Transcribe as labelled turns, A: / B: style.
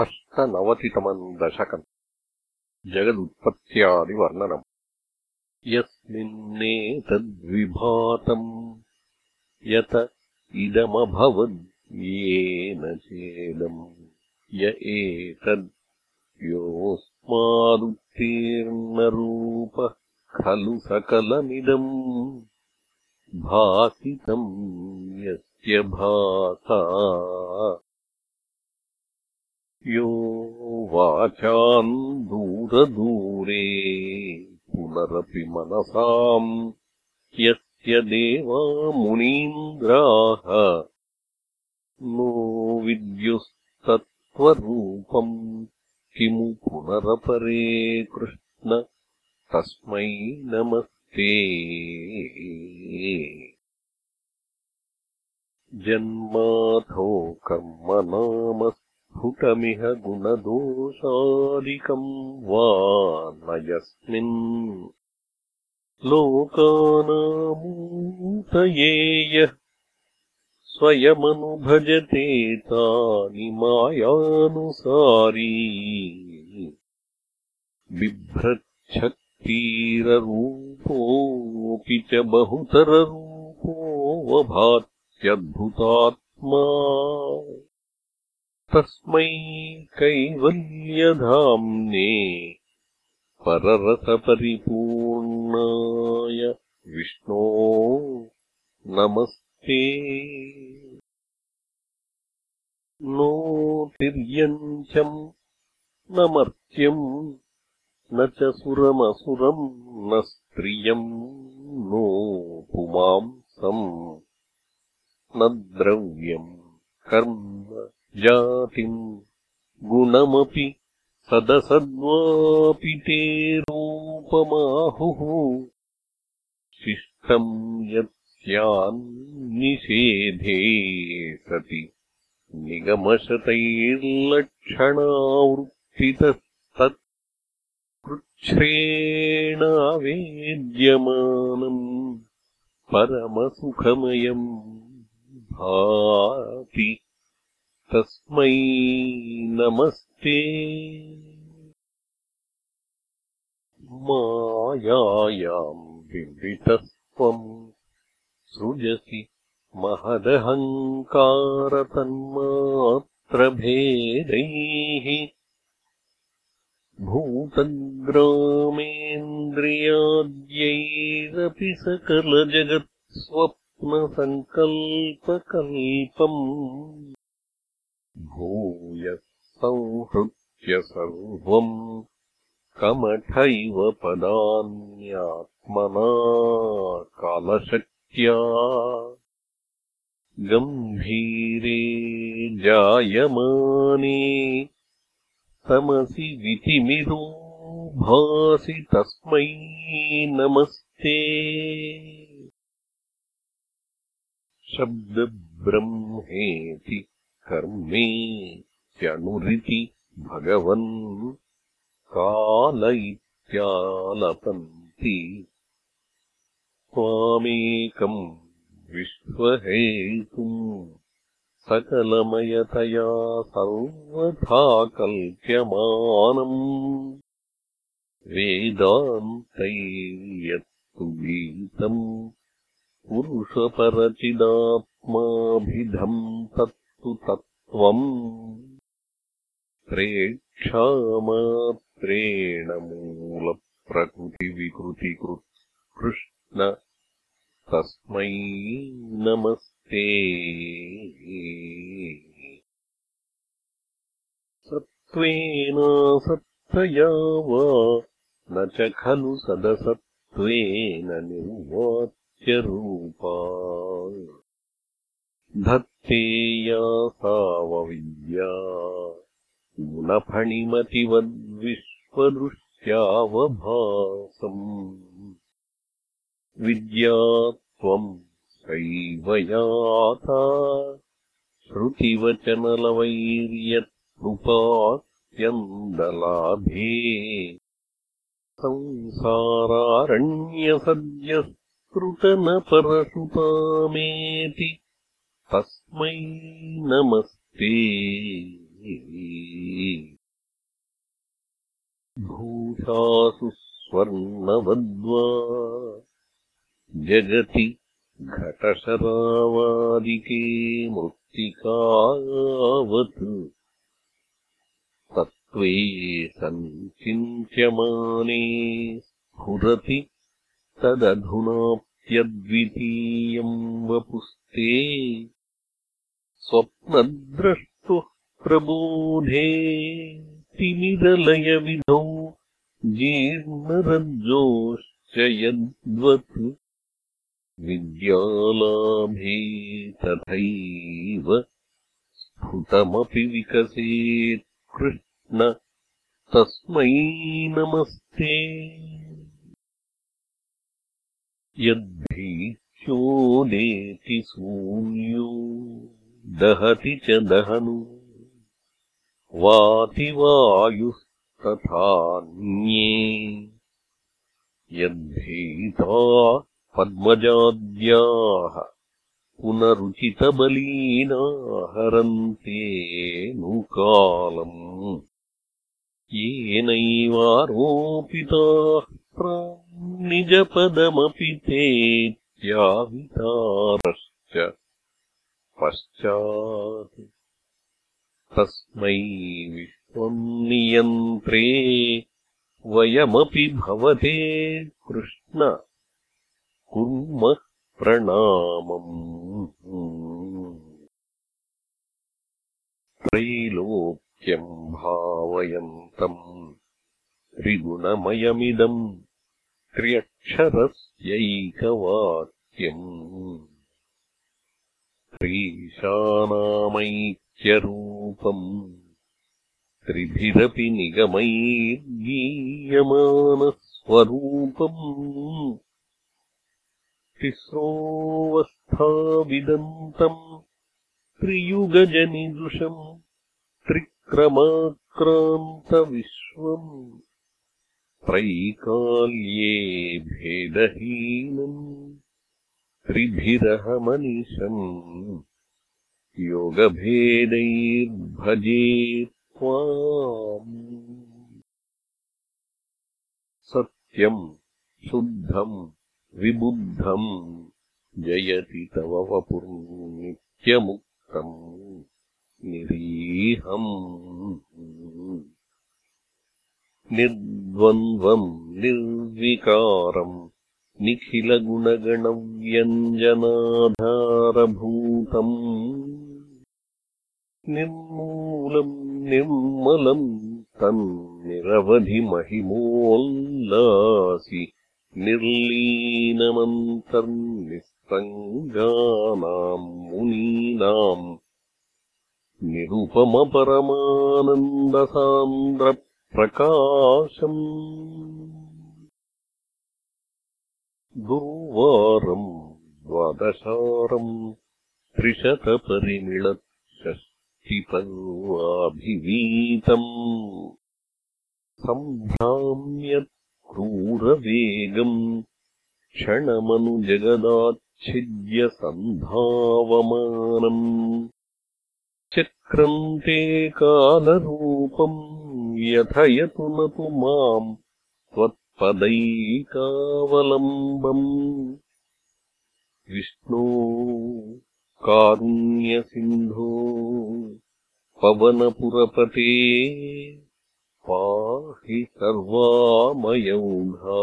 A: अष्टनवतितमम् दशकम्। जगदुत्पत्त्यादिवर्णनम्। यस्मिन्नेतद्विभातम् यत इदमभवद्येन चेदम्। य एतद् योऽस्मादुत्तीर्णरूपः खलु सकलमिदम्। भासितम् यस्य भासा यो वाचाम् दूरदूरे पुनरपि मनसाम् यस्य देवा मुनीन्द्राः नो विद्युस्तत्त्वरूपम् किमु पुनरपरे कृष्ण तस्मै नमस्ते। जन्माथो कर्म नाम स्फुटमिह गुणदोषादिकम् वा न यस्मिन् लोकानामूतये यः स्वयमनुभजते तानि मायानुसारी। बिभ्रच्छक्तिररूपोऽपि च बहुतररूपोऽवभात्यद्भुतात्मा तस्मै कैवल्यधाम्ने पररसपरिपूर्णाय विष्णो नमस्ते। नो तिर्यञ्चम् न मर्त्यम् न च सुरमसुरम् न स्त्रियम् नो पुमांसम् न द्रव्यम् कर्म जातिम् गुणमपि सदसद्वापि ते रूपमाहुः। शिष्टम् यत्स्यान्निषेधे सति। निगमशतैर्लक्षणावृत्तितस्तत्। कृच्छ्रेणावेद्यमानम् परमसुखमयम् भाति तस्मै नमस्ते। मायायाम् विवृतस्त्वम् सृजसि महदहङ्कारतन्मात्रभेदैः। भूतग्रामेन्द्रियाद्यैरपि सकलजगत्स्वप्नसङ्कल्पकल्पम् भूयः संहृत्य सर्वम् कमठैव पदान्यात्मना कालशक्त्या। गम्भीरे जायमाने तमसि वितिमिरो भासि तस्मै नमस्ते। शब्दब्रह्मेति कर्मे त्यनुरिति भगवन् काल इत्यालपन्ति त्वामेकम् विश्वहेतुम् सकलमयतया सर्वथा कल्प्यमानम् वेदान्तैर्यत्तु गीतम् पुरुषपरचिदात्माभिधम् तत् तत्त्वम् प्रेक्षामात्रेण मूलप्रकृतिविकृतिकृत्कृष्ण। तस्मै नमस्ते। सत्त्वेनासत्तया वा न च खलु सदसत्त्वेन निर्वाच्यरूपा धत्तेया सावविद्या गुणफणिमतिवद्विश्वदृष्ट्यावभासम् विद्या त्वम् सैव याता श्रुतिवचनलवैर्यत्कृपात्यन्दलाभे संसारारण्यसद्यस्कृतनपरशुतामेति तस्मै नमस्ते। विहासु स्वर्णवद्वा जगति घटशरावादिके मृत्तिकावत्। तत्त्वे सञ्चिन्त्यमाने स्फुरति तदधुनाप्यद्वितीयम् वपुस्ते स्वप्नद्रष्टुः प्रबोधे तिमिरलयविधौ जीर्णरज्जोश्च यद्वत् विद्यालाभे तथैव स्फुटमपि विकसेत् कृष्ण। तस्मै नमस्ते। यद्भीक्षोदेति सूर्यो दहति च दहनु। वातिवायुस्तथान्ये यद्भीता पद्मजाद्याः पुनरुचितबलीनाहरन्ते नुकालम्। येनैवारोपिताः निजपदमपि ते त्यावितारश्च पश्चात् तस्मै विश्वम् नियन्त्रे वयमपि भवते कृष्ण। कुर्मः प्रणामम्। त्रैलोक्यम् भावयन्तम् त्रिगुणमयमिदम् त्र्यक्षरस्यैकवाक्यम् त्रीशानामैक्यरूपम् त्रिभिरपि निगमैर्गीयमानस्वरूपम् तिस्रोऽवस्थाविदन्तम् त्रियुगजनिदृशम् त्रिक्रमाक्रान्तविश्वम् त्रैकाल्ये भेदहीनम् त्रिभिरहमनिशम् योगभेदैर्भजे त्वाम् सत्यम् शुद्धम् विबुद्धम् जयति तव वपुर्नित्यमुक्तम् निरीहम्। निर्द्वन्द्वम् निर्विकारम् निखिलगुणगणव्यञ्जनाधारभूतम् निर्मूलम् निर्मलम् तम् निरवधिमहिमोल्लासि निर्लीनमन्तर्निस्सङ्गानाम् मुनीनाम् निरुपमपरमानन्दसान्द्रप्रकाशम् दुर्वारम् द्वादशारम् त्रिशतपरिमिळषष्टिपर्वाभिवीतम् सम्भ्राम्यत् क्रूरवेगम् क्षणमनुजगदाच्छिद्यसन्धावमानम् चक्रन्ते कालरूपम् व्यथयतु न तु माम् त्वत्पदैकावलम्बम् विष्णो कारुण्यसिन्धो पवनपुरपते पाहि सर्वामयौघा